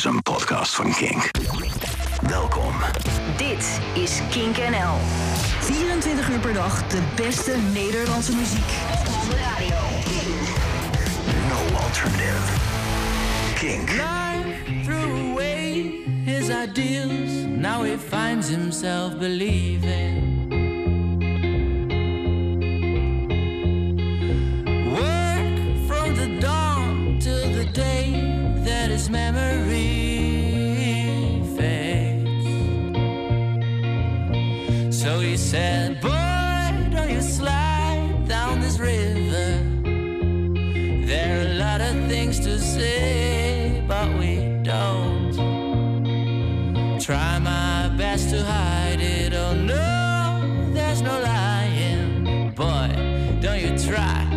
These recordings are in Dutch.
is een podcast van Kink. Welkom. Dit is Kink NL. 24 uur per dag de beste Nederlandse muziek. Radio. Kink. No alternative. Kink. Life threw away his ideals. Now he finds himself believing. Work from the dawn to the day that is memory said, Boy, don't you slide down this river. There are a lot of things to say, but we don't. Try my best to hide it. Oh no, there's no lying. Boy, don't you try.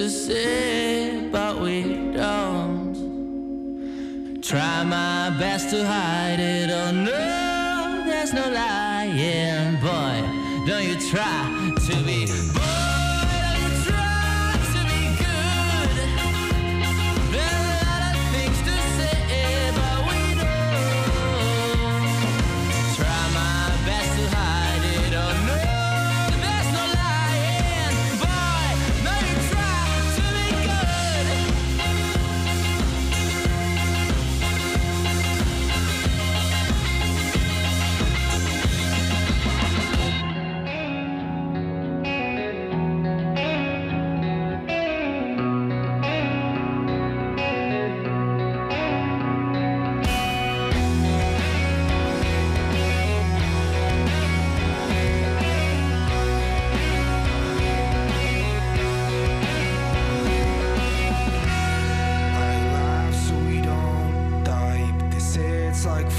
to say like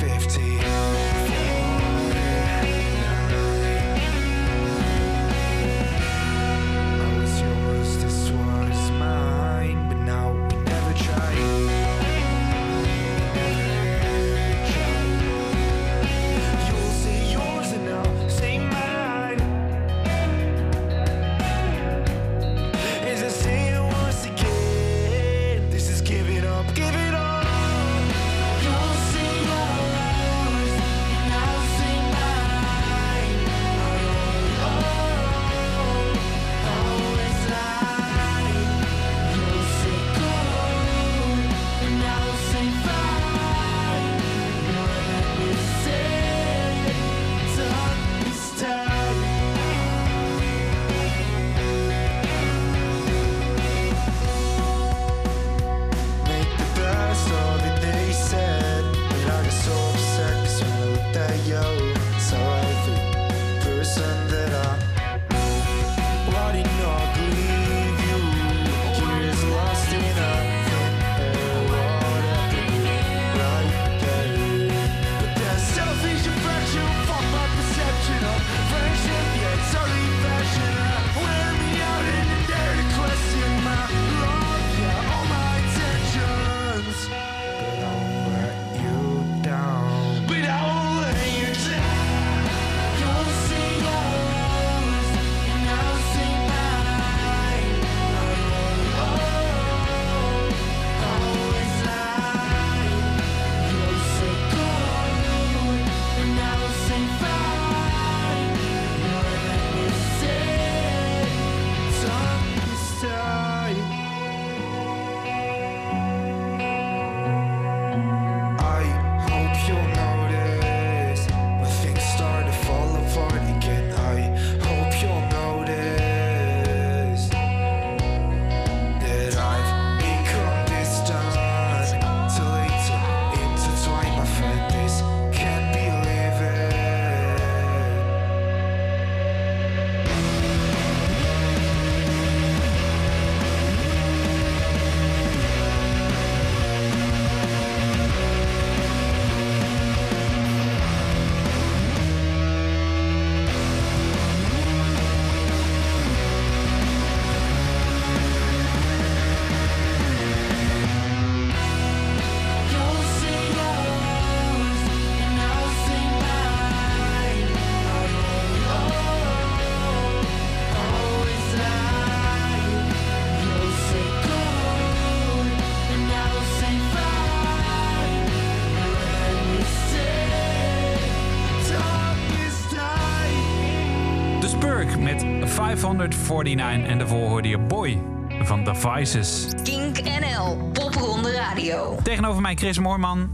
met 549 en daarvoor hoorde je Boy van The Vices. Kink NL, Popronde Radio. Tegenover mij Chris Moorman,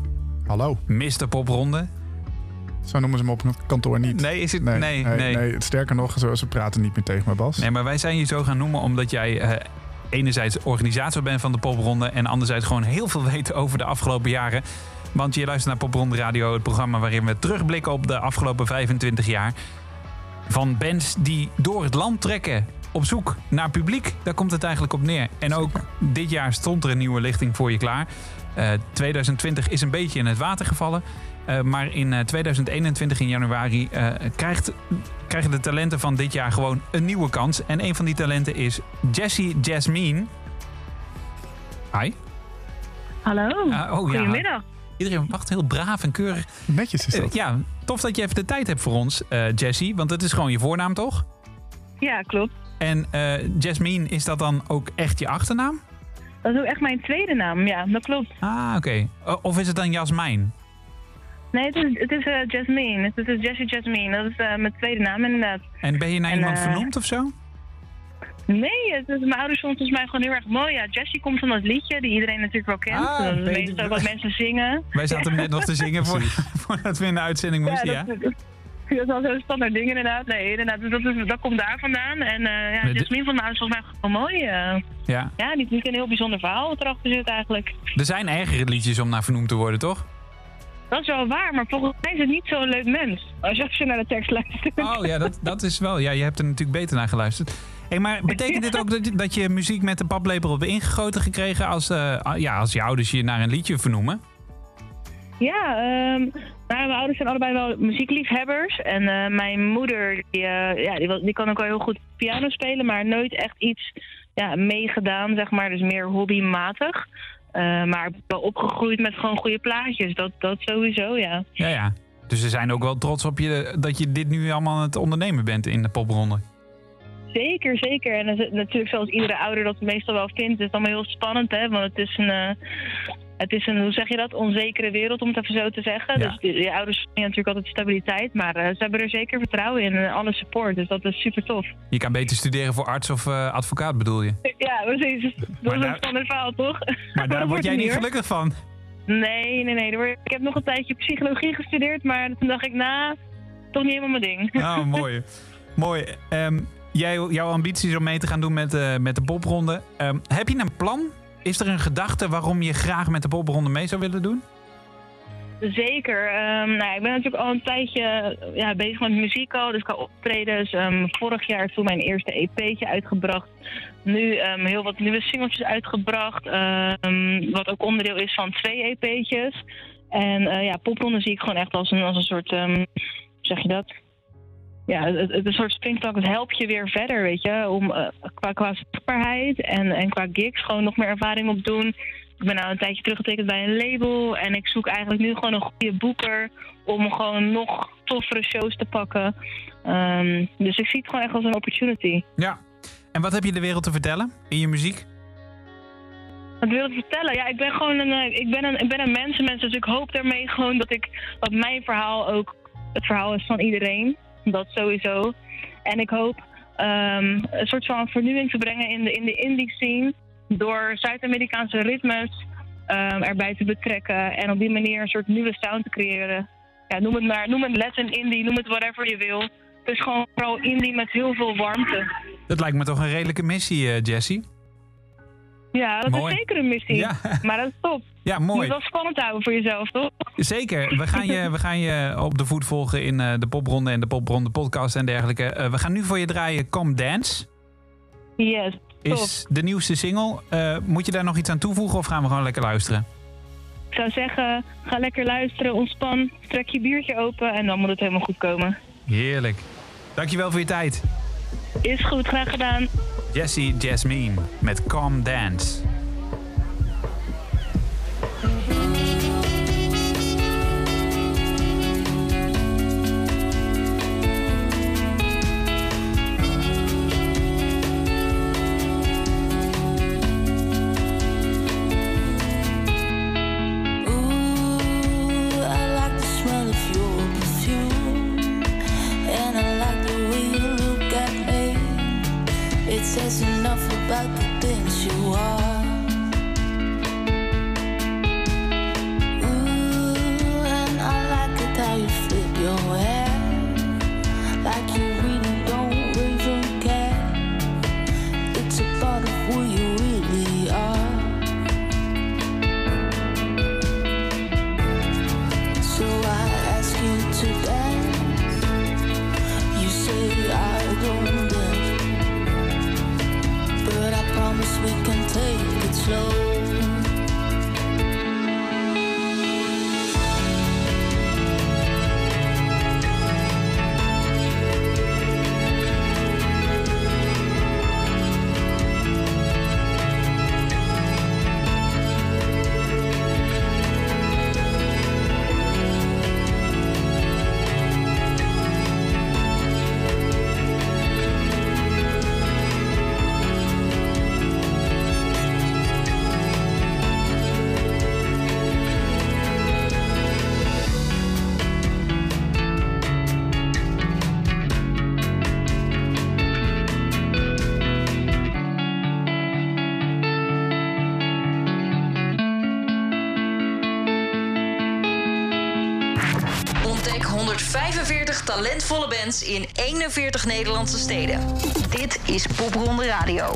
Hallo. Mr. Popronde. Zo noemen ze hem op het kantoor niet. Nee, is het- nee, nee, nee. Sterker nog, ze praten niet meer tegen me, Bas. Nee, maar wij zijn je zo gaan noemen omdat jij eh, enerzijds organisator bent van de Popronde en anderzijds gewoon heel veel weet over de afgelopen jaren. Want je luistert naar Popronde Radio, het programma waarin we terugblikken op de afgelopen 25 jaar. Van bands die door het land trekken op zoek naar publiek. Daar komt het eigenlijk op neer. En ook dit jaar stond er een nieuwe lichting voor je klaar. Eh, 2020 is een beetje in het water gevallen. Eh, maar in eh, 2021 in januari eh, krijgt, krijgen de talenten van dit jaar gewoon een nieuwe kans. En een van die talenten is Jessie Jasmine. Hi. Hallo. Ah, oh ja. Goedemiddag. Iedereen wacht heel braaf en keurig. Netjes is Eh, dat. ja, tof dat je even de tijd hebt voor ons, eh Jessie. Want het is gewoon je voornaam, toch? Ja, klopt. En eh Jasmine, is dat dan ook echt je achternaam? Dat is ook echt mijn tweede naam. Ja, dat klopt. Ah, oké. O- Of is het dan Jasmijn? Nee, het is, het is eh, Jasmine. Het is Jessie Jasmine. Dat is eh, mijn tweede naam inderdaad. En ben je naar En, iemand eh, vernoemd of zo? Nee, het is, mijn ouders vonden het volgens mij gewoon heel erg mooi. Ja, Jessie komt van dat liedje die iedereen natuurlijk wel kent. Ah, dat meestal wat mensen zingen. Wij zaten net nog te zingen voor, voordat we in de uitzending moesten, ja? dat, dat, dat is wel zo'n standaard ding inderdaad. Nee, inderdaad. Dus Dat, is, dat komt daar vandaan. En eh ja, Jasmine van mijn ouders volgens mij gewoon mooi. eh. Ja. ja, niet, niet een heel bijzonder verhaal wat erachter zit eigenlijk. Er zijn ergere liedjes om naar vernoemd te worden, toch? Dat is wel waar, maar volgens mij is het niet zo'n leuk mens. Als je, als je naar de tekst luistert. Oh ja, dat, dat is wel. Ja, je hebt er natuurlijk beter naar geluisterd. Hey, maar betekent dit ook dat je, dat je muziek met de paplepel hebt ingegoten gekregen als, eh, ja, als je ouders je naar een liedje vernoemen? Ja, ehm, nou, mijn ouders zijn allebei wel muziekliefhebbers. En eh, mijn moeder, die, eh, ja, die, kan ook wel heel goed piano spelen, maar nooit echt iets ja, meegedaan, zeg maar. Dus meer hobbymatig. Maar wel opgegroeid met gewoon goede plaatjes. Dat, dat sowieso, ja. Ja, ja. Dus ze zijn ook wel trots op je dat je dit nu allemaal aan het ondernemen bent in de popronde. Zeker, zeker. En natuurlijk zoals iedere ouder dat meestal wel vindt. Het is allemaal heel spannend, hè. Want het is een, eh, het is een hoe zeg je dat, onzekere wereld, om het even zo te zeggen. Ja. Dus je, je ouders zien natuurlijk altijd stabiliteit. Maar eh, ze hebben er zeker vertrouwen in en alle support. Dus dat is super tof. Je kan beter studeren voor arts of eh, advocaat, bedoel je? Ja, precies. Dat Maar is daar- een spannend verhaal, toch? Maar daar word jij niet gelukkig van. Nee, nee, nee. Ik heb nog een tijdje psychologie gestudeerd, maar toen dacht ik, nou, toch niet helemaal mijn ding. Oh, mooi. mooi. Ehm, jij, jouw ambitie is om mee te gaan doen met, eh, met de popronde. Ehm, heb je een plan? Is er een gedachte waarom je graag met de popronde mee zou willen doen? Zeker. Ehm, nou, ik ben natuurlijk al een tijdje eh, ja, bezig met muziek al, dus qua optredens. Ehm, vorig jaar toen mijn eerste EP'tje uitgebracht. Nu heel wat nieuwe singeltjes uitgebracht, wat ook onderdeel is van twee EP'tjes. En eh, ja, popronde zie ik gewoon echt als een, als een soort, zeg je dat? Ja, het, een soort springplank. Het helpt je weer verder, weet je, om eh, qua, qua zichtbaarheid en, en qua gigs gewoon nog meer ervaring op doen. Ik ben nou een tijdje teruggetekend bij een label. En ik zoek eigenlijk nu gewoon een goede boeker. Om gewoon nog toffere shows te pakken. Ehm, dus ik zie het gewoon echt als een opportunity. Ja. En wat heb je de wereld te vertellen in je muziek? Wat wil ik vertellen? Ja, ik ben gewoon een, eh, ik ben een, ik ben een mensenmens. Dus ik hoop daarmee gewoon dat ik dat mijn verhaal ook het verhaal is van iedereen. Dat sowieso. En ik hoop ehm, een soort van vernieuwing te brengen in de, in de indie scene. Door Zuid-Amerikaanse ritmes ehm, erbij te betrekken. En op die manier een soort nieuwe sound te creëren. Ja, noem het maar, noem het Latin indie, noem het whatever je wil. Het is gewoon vooral indie met heel veel warmte. Dat lijkt me toch een redelijke missie, eh, Jessie. Ja, dat Mooi. is zeker een missie. Ja. Maar dat is top. Ja, Je moet mooi. wel spannend houden voor jezelf, toch? Zeker. We gaan, je, we gaan je op de voet volgen in eh, de popronde en de popronde podcast en dergelijke. Eh, we gaan nu voor je draaien Come Dance. Yes, top. Is de nieuwste single. Eh, moet je daar nog iets aan toevoegen of gaan we gewoon lekker luisteren? Ik zou zeggen, ga lekker luisteren, ontspan, trek je biertje open en dan moet het helemaal goed komen. Heerlijk. Dankjewel voor je tijd. Is goed, graag gedaan. Jessie Jasmine met Come Dance. Talentvolle bands in 41 Nederlandse steden. Dit is Popronde Radio.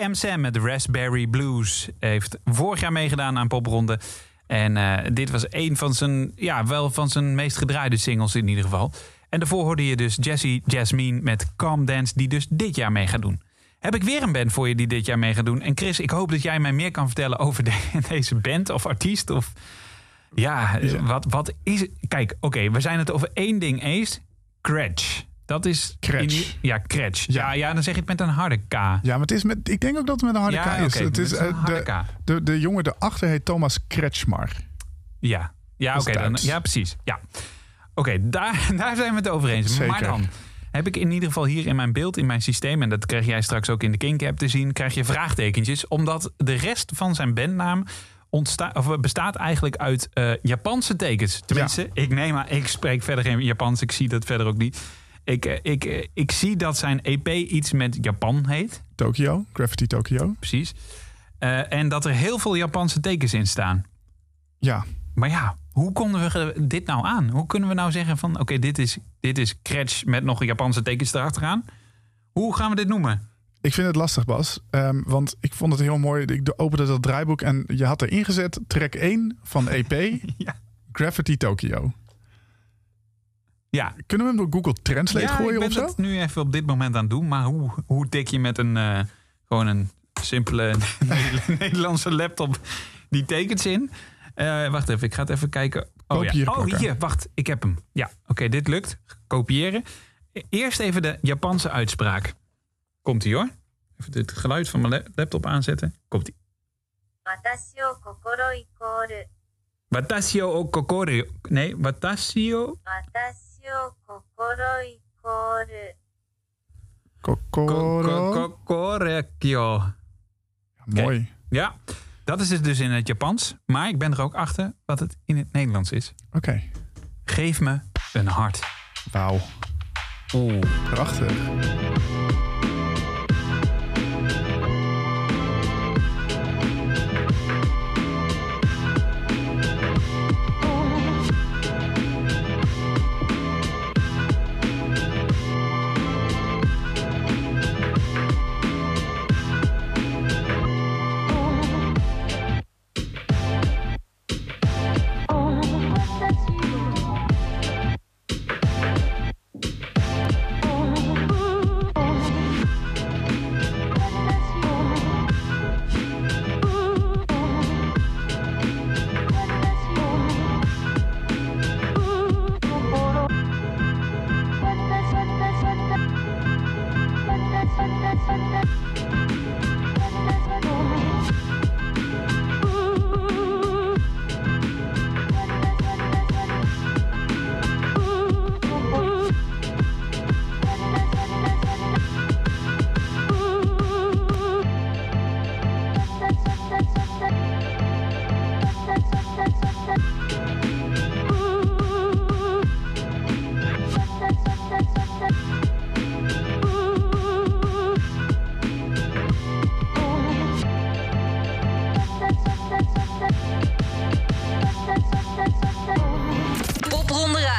AM Sam met Raspberry Blues heeft vorig jaar meegedaan aan Popronde. En eh, dit was een van zijn, ja, wel van zijn meest gedraaide singles in ieder geval. En daarvoor hoorde je dus Jessie Jasmine met Calm Dance, die dus dit jaar mee gaat doen. heb ik weer een band voor je die dit jaar mee gaat doen. En Chris, ik hoop dat jij mij meer kan vertellen over de- deze band of artiest. Of ja, wat, wat is. Kijk, oké, we zijn het over één ding eens: Cratch. Dat is. Cratch. Ja, Cratch. Ja. Ja, dan zeg je het met een harde K. Ja, maar het is met, ik denk ook dat het met een harde Ja, K is. het is een eh, harde de, K. de, de jongen daarachter heet Thomas Kretschmar. Ja, ja oké. dan ja, precies. Ja. Oké, daar, daar zijn we het over eens. Maar Zeker. dan heb ik in ieder geval hier in mijn beeld, in mijn systeem... en dat krijg jij straks ook in de Kink-app te zien... krijg je vraagtekentjes, omdat de rest van zijn bandnaam... Ontsta of bestaat eigenlijk uit eh, Japanse tekens. Tenminste, ik neem aan, ik spreek verder geen Japans. Ik zie dat verder ook niet. Ik, eh, ik, eh, ik zie dat zijn EP iets met Japan heet. Tokyo, Graffiti Tokyo. Precies. Eh, en dat er heel veel Japanse tekens in staan. Ja, Maar ja, hoe konden we dit nou aan? Hoe kunnen we nou zeggen van... oké, dit is, dit is Cratch met nog Japanse tekens erachteraan. Hoe gaan we dit noemen? ik vind het lastig, Bas. Ehm, want ik vond het heel mooi. Ik opende dat draaiboek en je had erin gezet... track 1 van EP, Ja. Graffiti Tokyo. Ja. Kunnen we hem door Google Translate gooien of zo? Ik ben het nu even op dit moment aan het doen. Maar hoe, hoe tik je met een, eh, gewoon een simpele Nederlandse laptop die tekens in? Eh, wacht even, ik ga het even kijken. Oh, ja. oh hier, wacht, ik heb hem. Ja, oké, dit lukt. Kopiëren. Eerst even de Japanse uitspraak. Komt ie hoor. Even het geluid van mijn laptop aanzetten. Komt ie. Watashi o kokoro ikoru. Watashi o kokoro. Nee, watashi o. を心イコール ko- Kokoro. ko- kokorekyo. Mooi. Ja, dat is het dus in het Japans. Maar ik ben er ook achter wat het in het Nederlands is. Oké. Geef me een hart. Wauw. Oeh. Prachtig.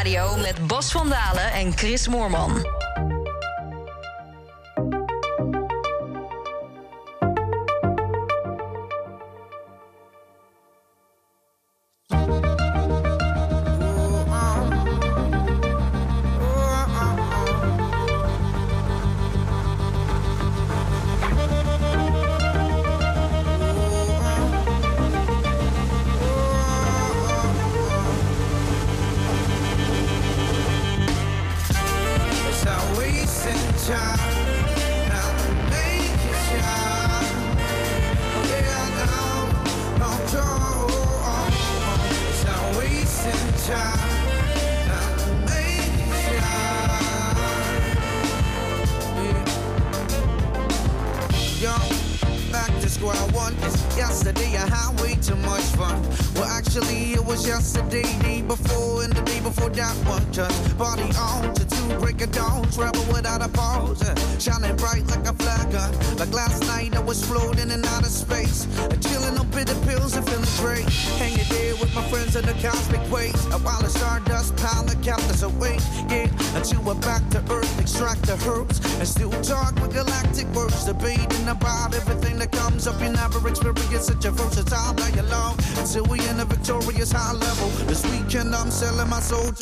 Radio met Bas van Dalen en Chris Moorman.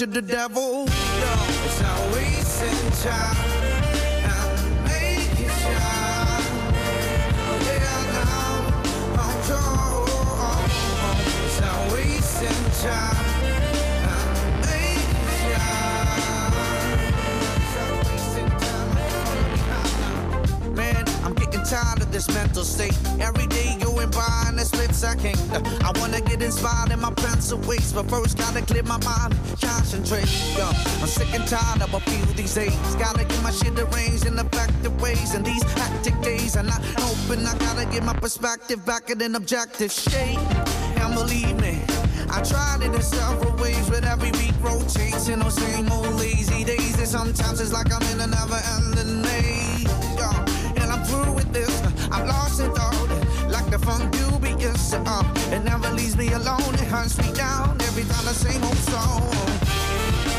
To the devil. Tired of this mental state. Every day going by in a split second. I wanna get inspired in my pencil ways, but first gotta clear my mind, concentrate. Yo, I'm sick and tired of a few these days. Gotta get my shit arranged in effective ways. In these hectic days, and I hoping I gotta get my perspective back in an objective shape. And believe me. I tried it in several ways, but every week rotates in those same old lazy days. And sometimes it's like I'm in a never-ending maze. I'm lost in thought, like the funk dubious. Uh, it never leaves me alone. It hunts me down every time the same old song.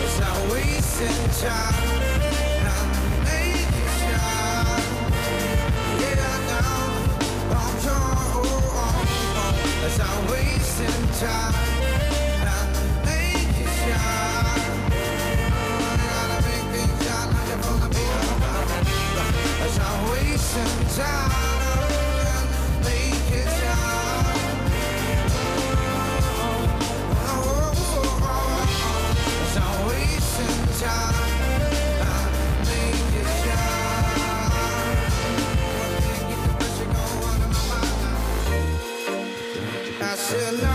It's not wasting time. I'm making shine. Yeah, now I'm sure. Oh, oh, oh. It's not wasting time. I'm making a- It's not wasting time. Mind. I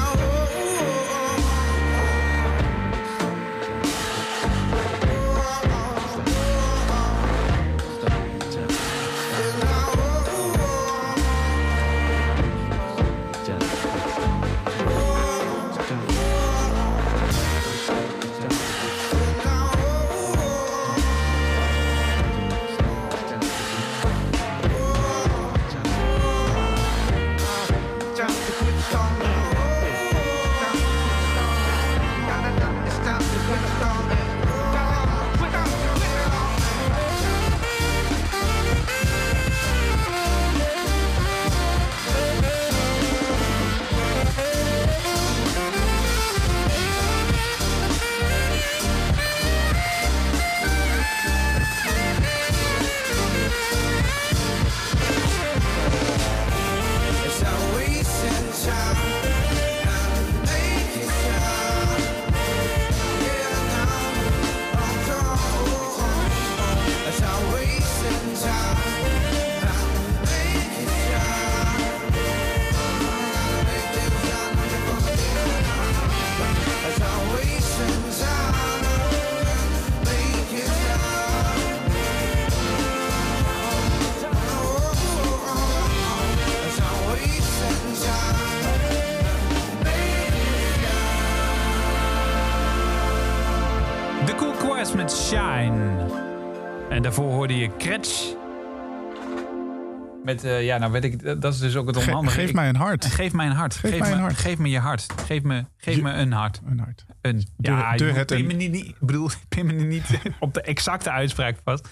Met, eh, ja, nou weet ik, dat is dus ook het Ge- onhandige. geef mij een hart. Geef mij een hart. Geef mij me, een hart. Geef me je hart. Geef me, geef Je- me een hart. Een hart. Een. De- ja, de het pin me niet, niet, ik bedoel, pin me niet op de exacte uitspraak vast.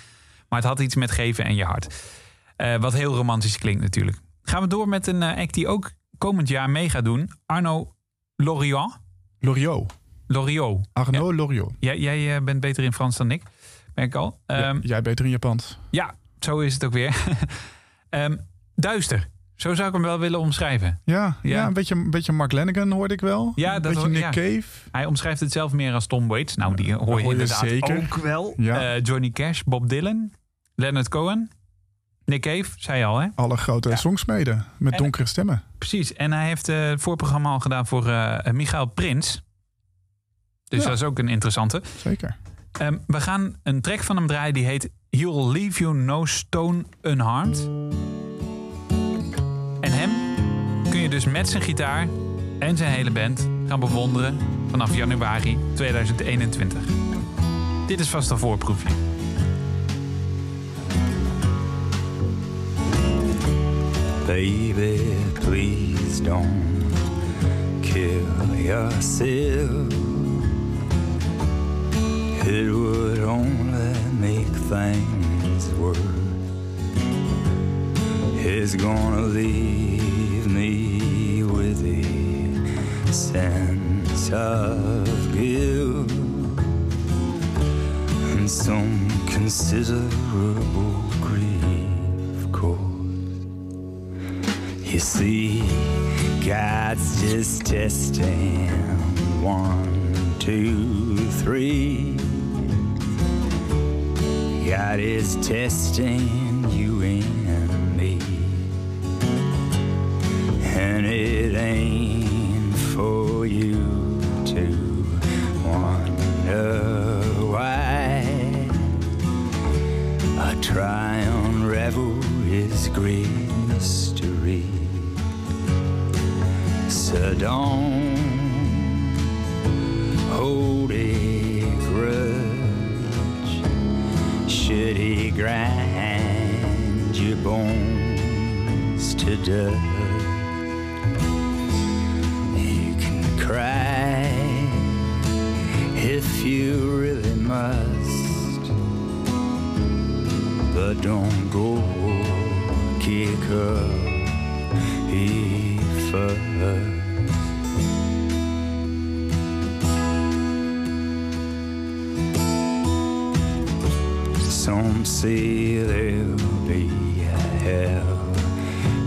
Maar het had iets met geven en je hart. Eh, wat heel romantisch klinkt natuurlijk. Gaan we door met een eh, act die ook komend jaar mee gaat doen. Arno Loriot. Loriot. Loriot. Arnaud Loriot. Jij, jij bent beter in Frans dan ik, merk ik al. Ja, Ehm, jij beter in Japans. ja, zo is het ook weer. Ehm, duister. Zo zou ik hem wel willen omschrijven. Ja, ja. Ja. een, beetje, een beetje Mark Lanigan hoorde ik wel. Ja, een dat beetje Nick ja. Cave. Hij omschrijft het zelf meer als Tom Waits. Nou, die hoor je, hoor je inderdaad zeker. ook wel. Ja. Eh, Johnny Cash, Bob Dylan, Leonard Cohen, Nick Cave, zei je al hè? Alle grote Ja. songsmeden met En- donkere stemmen. Precies. En hij heeft eh, het voorprogramma al gedaan voor eh Michael Prins. Dus dat is ook een interessante. Zeker. Ehm, we gaan een track van hem draaien die heet He'll Leave You No Stone Unharmed. En hem kun je dus met zijn gitaar en zijn hele band gaan bewonderen vanaf januari 2021. Dit is vast een voorproefje. Baby, please don't kill yourself. It would only make things worse. It's gonna leave me with a sense of guilt and some considerable grief, of course. You see, God's just testing one, two, three. God is testing grind your bones to dust? You can cry if you really must, but don't go kick up he first. Some say there'll be a hell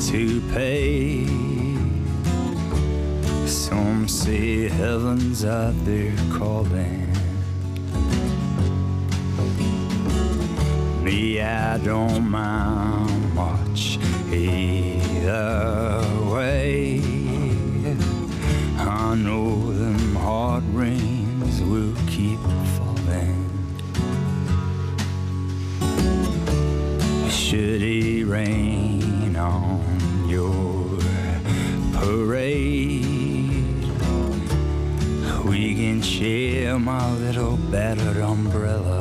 to pay. Some say heaven's out there calling. Me, I don't mind much either share my little battered umbrella.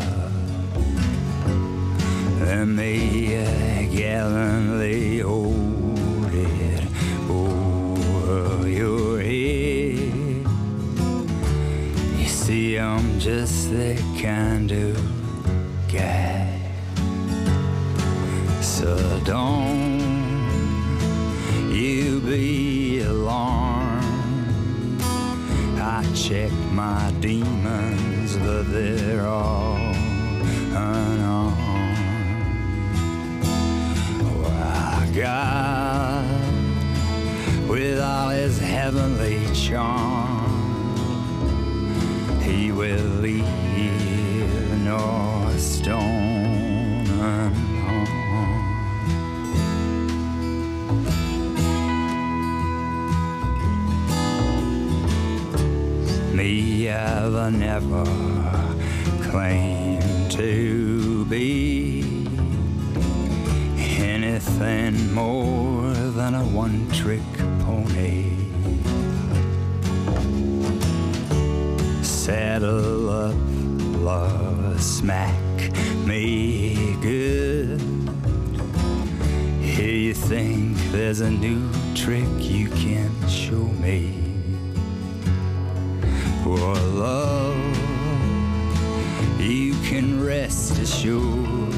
And I gallantly hold it over your head. You see, I'm just the kind of guy. So don't you be alarmed. I check my demons, God, with all his heavenly charm, he will leave no stone unharmed. Me, I've never claimed to be anything more than a one trick pony. Saddle up, love, smack me good. Here you think there's a new trick you can show me. For love, you can rest assured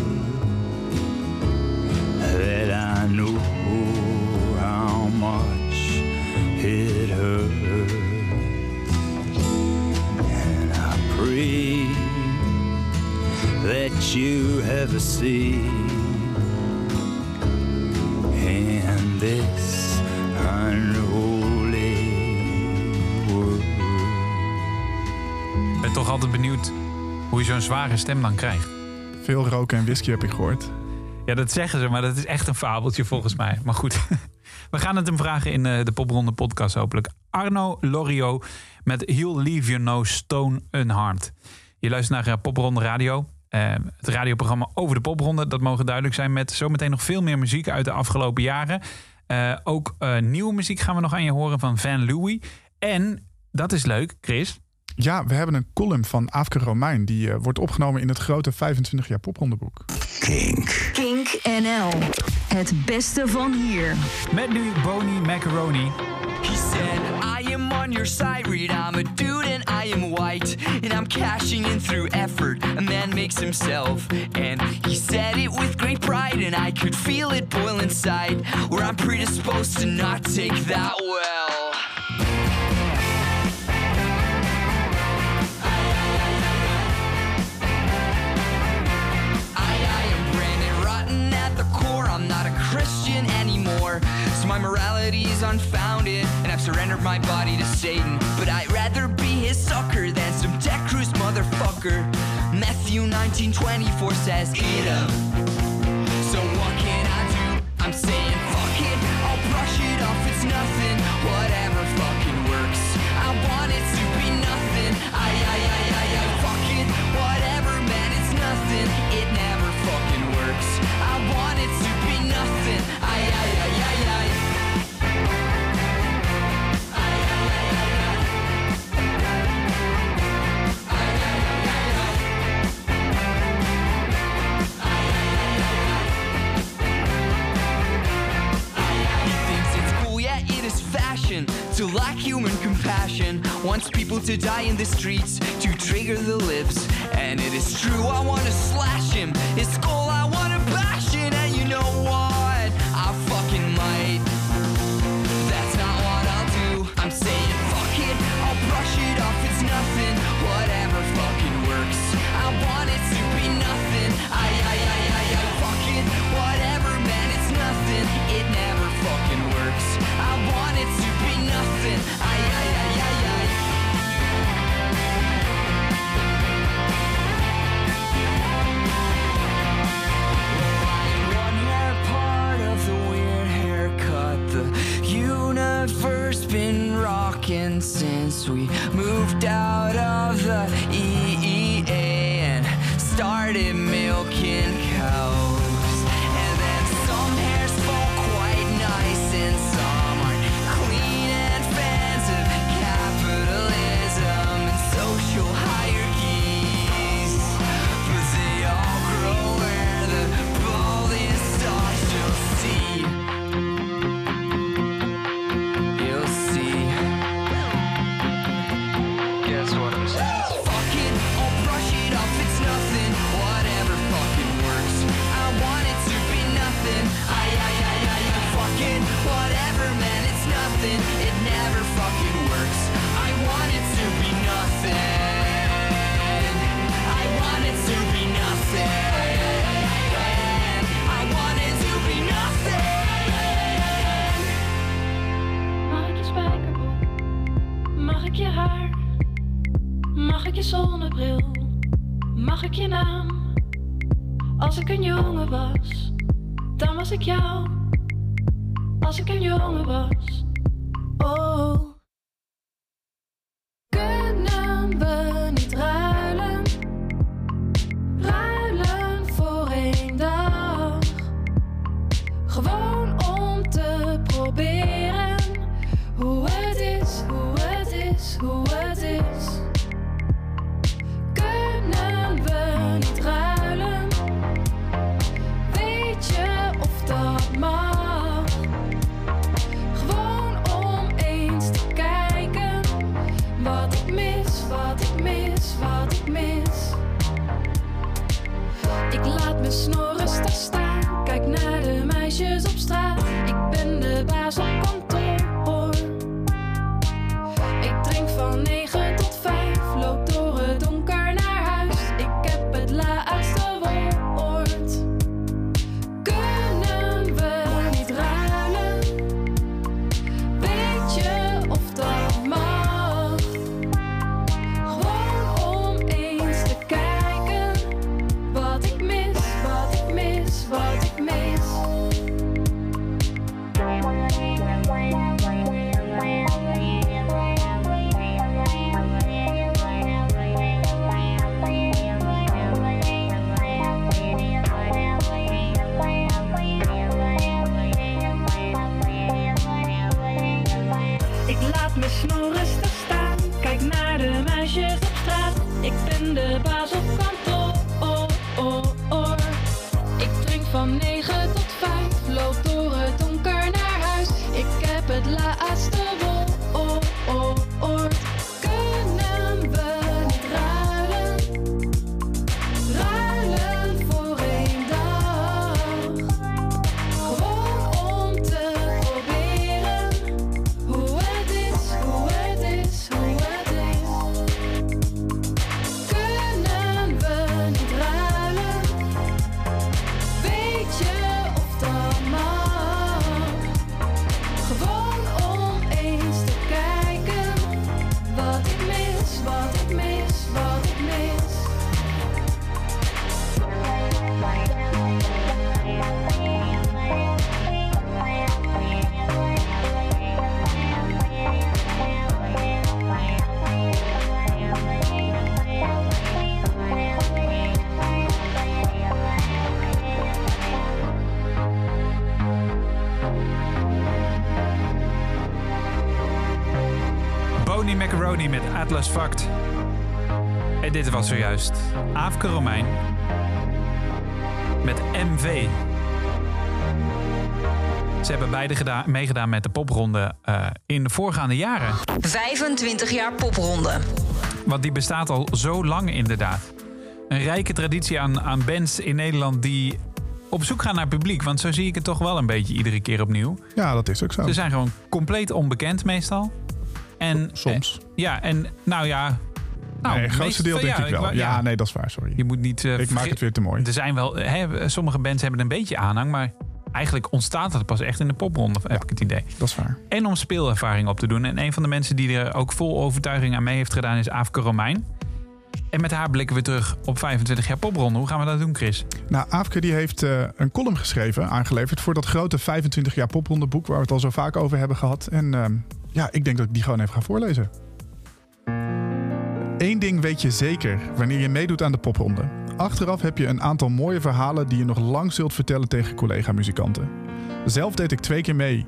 that you have a seat in this unholy world. Ik ben toch altijd benieuwd hoe je zo'n zware stem dan krijgt. Veel roken en whisky heb ik gehoord. Ja, dat zeggen ze, maar dat is echt een fabeltje volgens mij. Maar goed, we gaan het hem vragen in eh, de Popronde podcast hopelijk. Arno Lorio met He'll Leave You No Stone Unharmed. Je luistert naar eh, Popronde Radio. Eh, het radioprogramma over de popronde. Dat mogen duidelijk zijn met zometeen nog veel meer muziek uit de afgelopen jaren. Eh, ook eh, nieuwe muziek gaan we nog aan je horen van Van Louis. En, dat is leuk, Chris. Ja, we hebben een column van Aafke Romein. Die eh, wordt opgenomen in het grote 25 jaar poprondeboek. Kink. Kink NL. Het beste van hier. Met nu Boney Macaroni. He said, I am on your side, Reed. I'm a dude and I am white. And I'm cashing in through effort. A man makes himself. And he said it with great pride. And I could feel it boil inside. Where I'm predisposed to not take that well. My morality's unfounded, and I've surrendered my body to Satan. But I'd rather be his sucker than some tech cruise motherfucker. Matthew 19:24 says, "Eat 'em." So what can I do? I'm saying, fuck it. I'll brush it off. It's nothing. Whatever fucking works. I want it to be nothing. I, I, I. passion to lack human compassion wants people to die in the streets to trigger the lips. And it is true, I wanna slash him. His skull, I wanna bash it. And you know what? I fucking might. That's not what I'll do. I'm saying fuck it. I'll brush it off, it's nothing. Whatever fucking works. I want it Aafke Romein met MV. Ze hebben beide gedaan, meegedaan met de popronde eh, in de voorgaande jaren. 25 jaar popronde. Want die bestaat al zo lang inderdaad. Een rijke traditie aan, aan bands in Nederland die op zoek gaan naar publiek. Want zo zie ik het toch wel een beetje iedere keer opnieuw. Ja, dat is ook zo. Ze zijn gewoon compleet onbekend meestal. En, Soms. eh, ja, en nou ja... Nou, nee, het grootste deel denk ik wel. Ja, nee, dat is waar, sorry. Je moet niet... eh, Ik maak het weer te mooi. Er zijn wel... Hè, sommige bands hebben een beetje aanhang, maar... Eigenlijk ontstaat het pas echt in de popronde, heb ik het idee. Dat is waar. En om speelervaring op te doen. En een van de mensen die er ook vol overtuiging aan mee heeft gedaan is Aafke Romein. En met haar blikken we terug op 25 jaar popronde. Hoe gaan we dat doen, Chris? Nou, Aafke die heeft eh, een column geschreven, aangeleverd... voor dat grote 25 jaar popronde boek... waar we het al zo vaak over hebben gehad. En ehm, ja, ik denk dat ik die gewoon even ga voorlezen. Eén ding weet je zeker wanneer je meedoet aan de popronde. Achteraf heb je een aantal mooie verhalen... die je nog lang zult vertellen tegen collega-muzikanten. Zelf deed ik twee keer mee...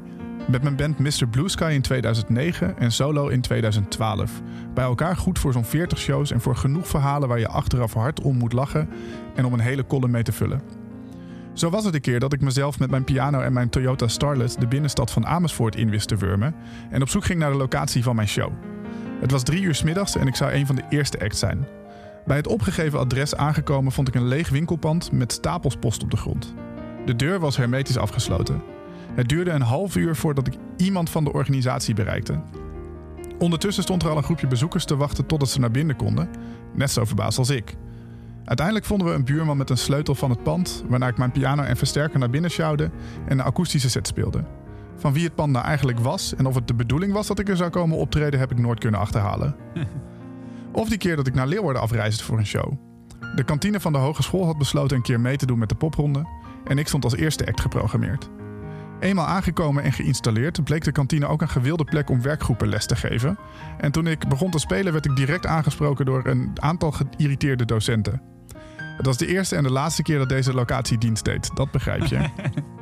Met mijn band Mr. Blue Sky in 2009 en solo in 2012. Bij elkaar goed voor zo'n 40 shows en voor genoeg verhalen waar je achteraf hard om moet lachen en om een hele column mee te vullen. Zo was het een keer dat ik mezelf met mijn piano en mijn Toyota Starlet de binnenstad van Amersfoort in wist te wurmen en op zoek ging naar de locatie van mijn show. Het was drie uur 's middags en ik zou een van de eerste acts zijn. Bij het opgegeven adres aangekomen vond ik een leeg winkelpand met stapels post op de grond. De deur was hermetisch afgesloten. Het duurde een half uur voordat ik iemand van de organisatie bereikte. Ondertussen stond er al een groepje bezoekers te wachten totdat ze naar binnen konden, net zo verbaasd als ik. Uiteindelijk vonden we een buurman met een sleutel van het pand, waarna ik mijn piano en versterker naar binnen sjouwde en een akoestische set speelde. Van wie het pand nou eigenlijk was en of het de bedoeling was dat ik er zou komen optreden, heb ik nooit kunnen achterhalen. Of die keer dat ik naar Leeuwarden afreisde voor een show. De kantine van de hogeschool had besloten een keer mee te doen met de popronde en ik stond als eerste act geprogrammeerd. Eenmaal aangekomen en geïnstalleerd bleek de kantine ook een gewilde plek om werkgroepen les te geven. En toen ik begon te spelen werd ik direct aangesproken door een aantal geïrriteerde docenten. Het was de eerste en de laatste keer dat deze locatie dienst deed, dat begrijp je.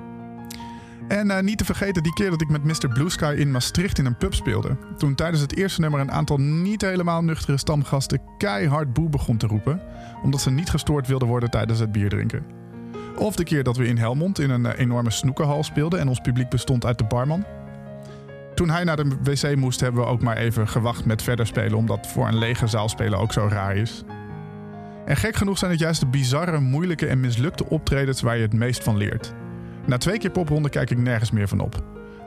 En eh, niet te vergeten die keer dat ik met Mr. Blue Sky in Maastricht in een pub speelde. Toen tijdens het eerste nummer een aantal niet helemaal nuchtere stamgasten keihard boe begon te roepen. Omdat ze niet gestoord wilden worden tijdens het bier drinken. Of de keer dat we in Helmond in een eh, enorme snoekenhal speelden en ons publiek bestond uit de barman. Toen hij naar de wc moest, hebben we ook maar even gewacht met verder spelen, omdat voor een lege zaal spelen ook zo raar is. En gek genoeg zijn het juist de bizarre, moeilijke en mislukte optredens waar je het meest van leert. Na twee keer popronde kijk ik nergens meer van op.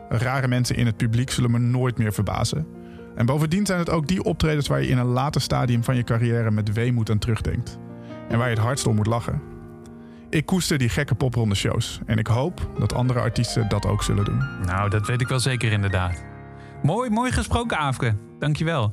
Rare mensen in het publiek zullen me nooit meer verbazen. En bovendien zijn het ook die optredens waar je in een later stadium van je carrière met weemoed aan terugdenkt. En waar je het hardst om moet lachen. Ik koester die gekke popronde shows. En ik hoop dat andere artiesten dat ook zullen doen. Nou, dat weet ik wel zeker inderdaad. Mooi, mooi gesproken, Aafke. Dankjewel.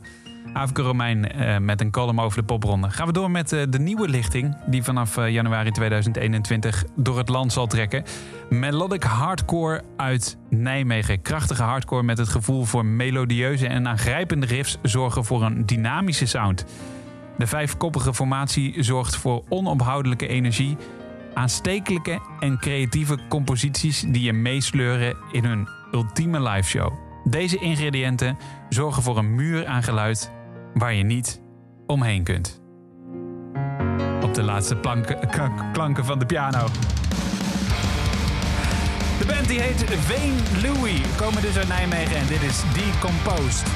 Aafke Romein eh, met een column over de popronde. Gaan we door met eh, de nieuwe lichting... die vanaf eh, januari 2021 door het land zal trekken. Melodic hardcore uit Nijmegen. Krachtige hardcore met het gevoel voor melodieuze en aangrijpende riffs... zorgen voor een dynamische sound. De vijfkoppige formatie zorgt voor onophoudelijke energie... aanstekelijke en creatieve composities die je meesleuren in hun ultieme liveshow. Deze ingrediënten zorgen voor een muur aan geluid waar je niet omheen kunt. Op de laatste planken, klanken van de piano. De band die heet Veen Louis, komen dus uit Nijmegen en dit is Decomposed.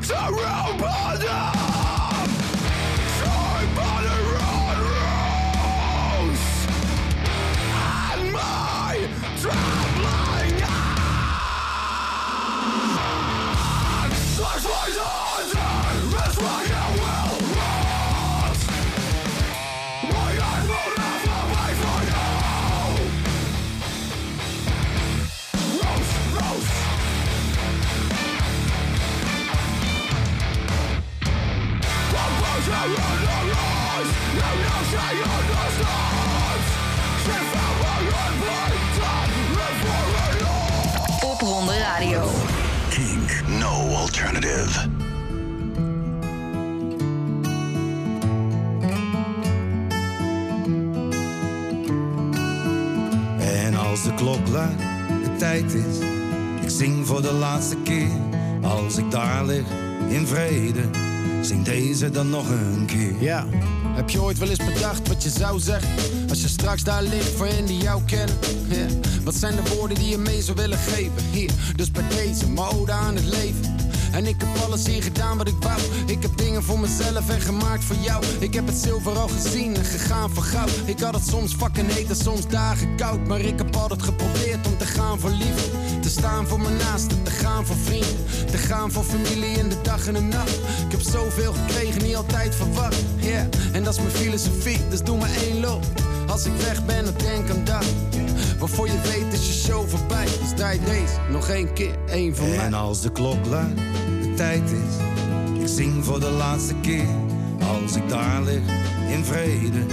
Me Deze dan nog een keer. Ja, heb je ooit wel eens bedacht wat je zou zeggen? Als je straks daar ligt voor hen die jou kennen. Wat zijn de woorden die je mee zou willen geven? Hier, dus bij deze, mijn ode aan het leven. En ik heb alles hier gedaan wat ik wou. Ik heb dingen voor mezelf en gemaakt voor jou. Ik heb het zilver al gezien en gegaan voor goud. Ik had het soms fucking heet en soms dagen koud. Maar ik heb altijd geprobeerd om te gaan voor liefde. Te staan voor mijn naasten, te gaan voor vrienden. Te gaan voor familie in de dag en de nacht. Ik heb zoveel gekregen, niet altijd verwacht. Yeah, en dat is mijn filosofie, dus doe maar één loop. Als ik weg ben, dan denk aan dat. Waarvoor je weet is je show voorbij. Dus draai deze nog één keer, één van mij. En als de klok luidt, de tijd is. Ik zing voor de laatste keer. Als ik daar lig, in vrede.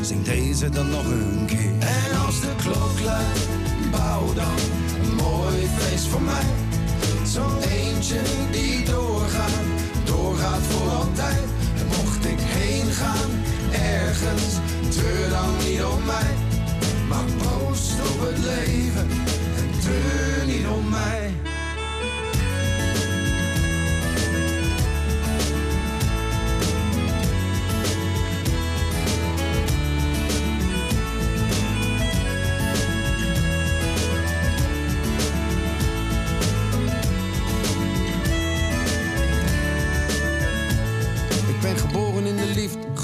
Zing deze dan nog een keer. En als de klok luidt, bouw dan feest voor mij. Zo'n eentje die doorgaat, doorgaat voor altijd. En mocht ik heen gaan, ergens, treur dan niet om mij. Maar proost op het leven en treur niet om mij.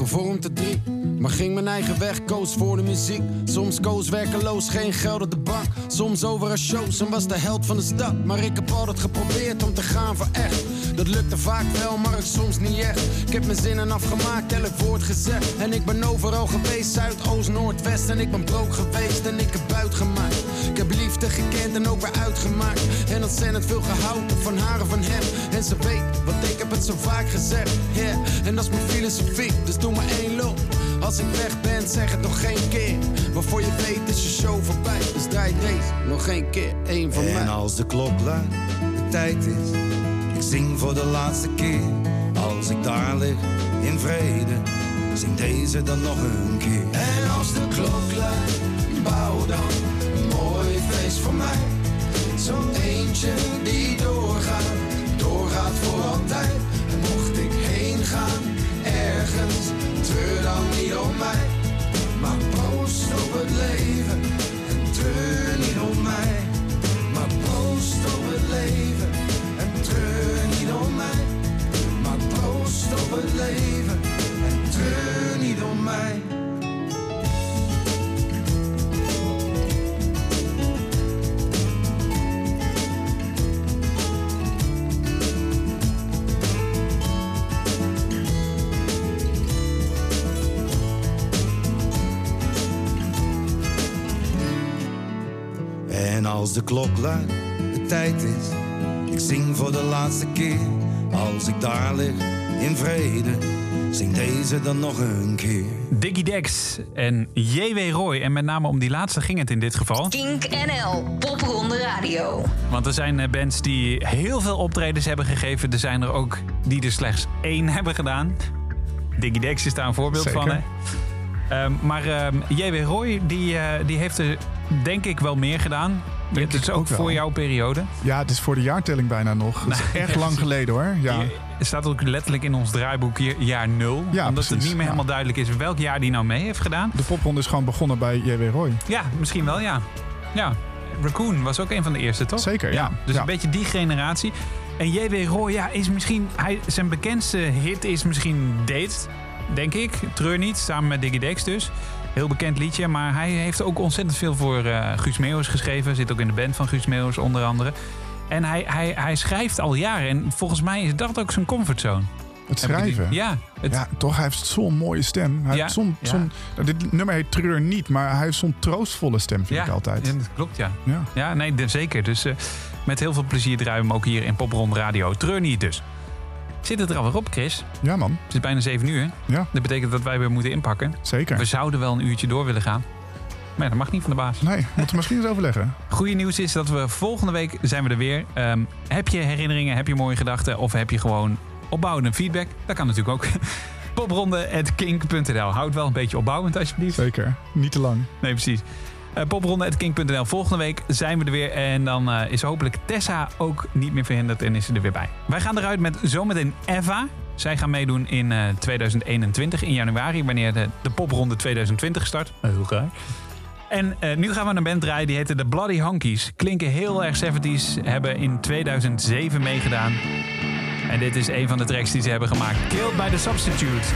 Gevormd te drie. Maar ging mijn eigen weg, koos voor de muziek. Soms koos werkeloos, geen geld op de bank. Soms over een shows en was de held van de stad. Maar ik heb altijd geprobeerd om te gaan voor echt. Dat lukte vaak wel, maar soms niet echt. Ik heb mijn zinnen afgemaakt, elk woord gezegd. En ik ben overal geweest, Zuid, Oost, Noord, West. En ik ben brook geweest en ik heb buit gemaakt. Ik heb liefde gekend en ook weer uitgemaakt. En ontzettend veel gehouden van haar en van hem. En ze weet, want ik heb het zo vaak gezegd. Yeah. En dat is mijn filosofie, dus doe maar één loop. Als ik weg ben, zeg het nog geen keer. Waarvoor je weet is je show voorbij. Dus draai deze nog één keer, één van mij. En als de klok luidt, de tijd is. Ik zing voor de laatste keer. Als ik daar lig, in vrede. Zing deze dan nog een keer. En als de klok luidt, bouw dan de klok luidt, de tijd is. Ik zing voor de laatste keer. Als ik daar lig, in vrede. Zing deze dan nog een keer. Diggy Dex en J.W. Roy. En met name om die laatste ging het in dit geval. Kink NL, Popronde Radio. Want er zijn eh, bands die heel veel optredens hebben gegeven. Er zijn er ook die er slechts één hebben gedaan. Diggy Dex is daar een voorbeeld Zeker. van. Hè? Ehm, maar ehm, J.W. Roy die, eh, die heeft er denk ik wel meer gedaan. Denk Het is ook wel. voor jouw periode. Ja, het is voor de jaartelling bijna nog. Dat is Nou, echt lang geleden hoor. Ja. Hier staat ook letterlijk in ons draaiboek hier jaar nul. Ja, omdat het niet meer ja. helemaal duidelijk is welk jaar die nou mee heeft gedaan. De popronde is gewoon begonnen bij J.W. Roy. Ja, misschien wel, ja. Ja, Raccoon was ook een van de eerste, toch? Zeker, ja. Dus Ja. een beetje die generatie. En J.W. Roy, ja, is misschien... Hij, zijn bekendste hit is misschien Date, denk ik. Treur niet, samen met Diggy Dex dus. Heel bekend liedje, maar hij heeft ook ontzettend veel voor eh, Guus Meeuwis geschreven. Zit ook in de band van Guus Meeuwis, onder andere. En hij, hij, hij schrijft al jaren. En volgens mij is dat ook zijn comfortzone. Het schrijven. Ja, het- ja, toch, hij heeft zo'n mooie stem. Hij Ja, heeft zo'n, ja. zo'n, nou, dit nummer heet Treur niet, maar hij heeft zo'n troostvolle stem, vind ik altijd. Ja, dat klopt, ja. Ja. Ja, nee, zeker. Dus eh, met heel veel plezier draaien we hem ook hier in Popronde Radio. Treur niet dus. Zit het er alweer op, Chris? Ja, man. Het is bijna 7 uur. Ja. Dat betekent dat wij weer moeten inpakken. Zeker. We zouden wel een uurtje door willen gaan. Maar ja, dat mag niet van de baas. Nee, moeten we misschien eens overleggen. Goede nieuws is dat we volgende week zijn we er weer. Ehm, heb je herinneringen, heb je mooie gedachten... of heb je gewoon opbouwende feedback? Dat kan natuurlijk ook. popronde.kink.nl Houd wel een beetje opbouwend alsjeblieft. Zeker. Niet te lang. Nee, precies. Uh, popronde.kink.nl Volgende week zijn we er weer. En dan eh, is hopelijk Tessa ook niet meer verhinderd en is ze er weer bij. Wij gaan eruit met zometeen Eva. Zij gaan meedoen in eh, 2021, in januari, wanneer de, de popronde 2020 start. Heel raar. En eh, nu gaan we een band draaien, die heette The Bloody Honkies. Klinken heel erg 70s, hebben in 2007 meegedaan. En dit is een van de tracks die ze hebben gemaakt. Killed by the Substitute.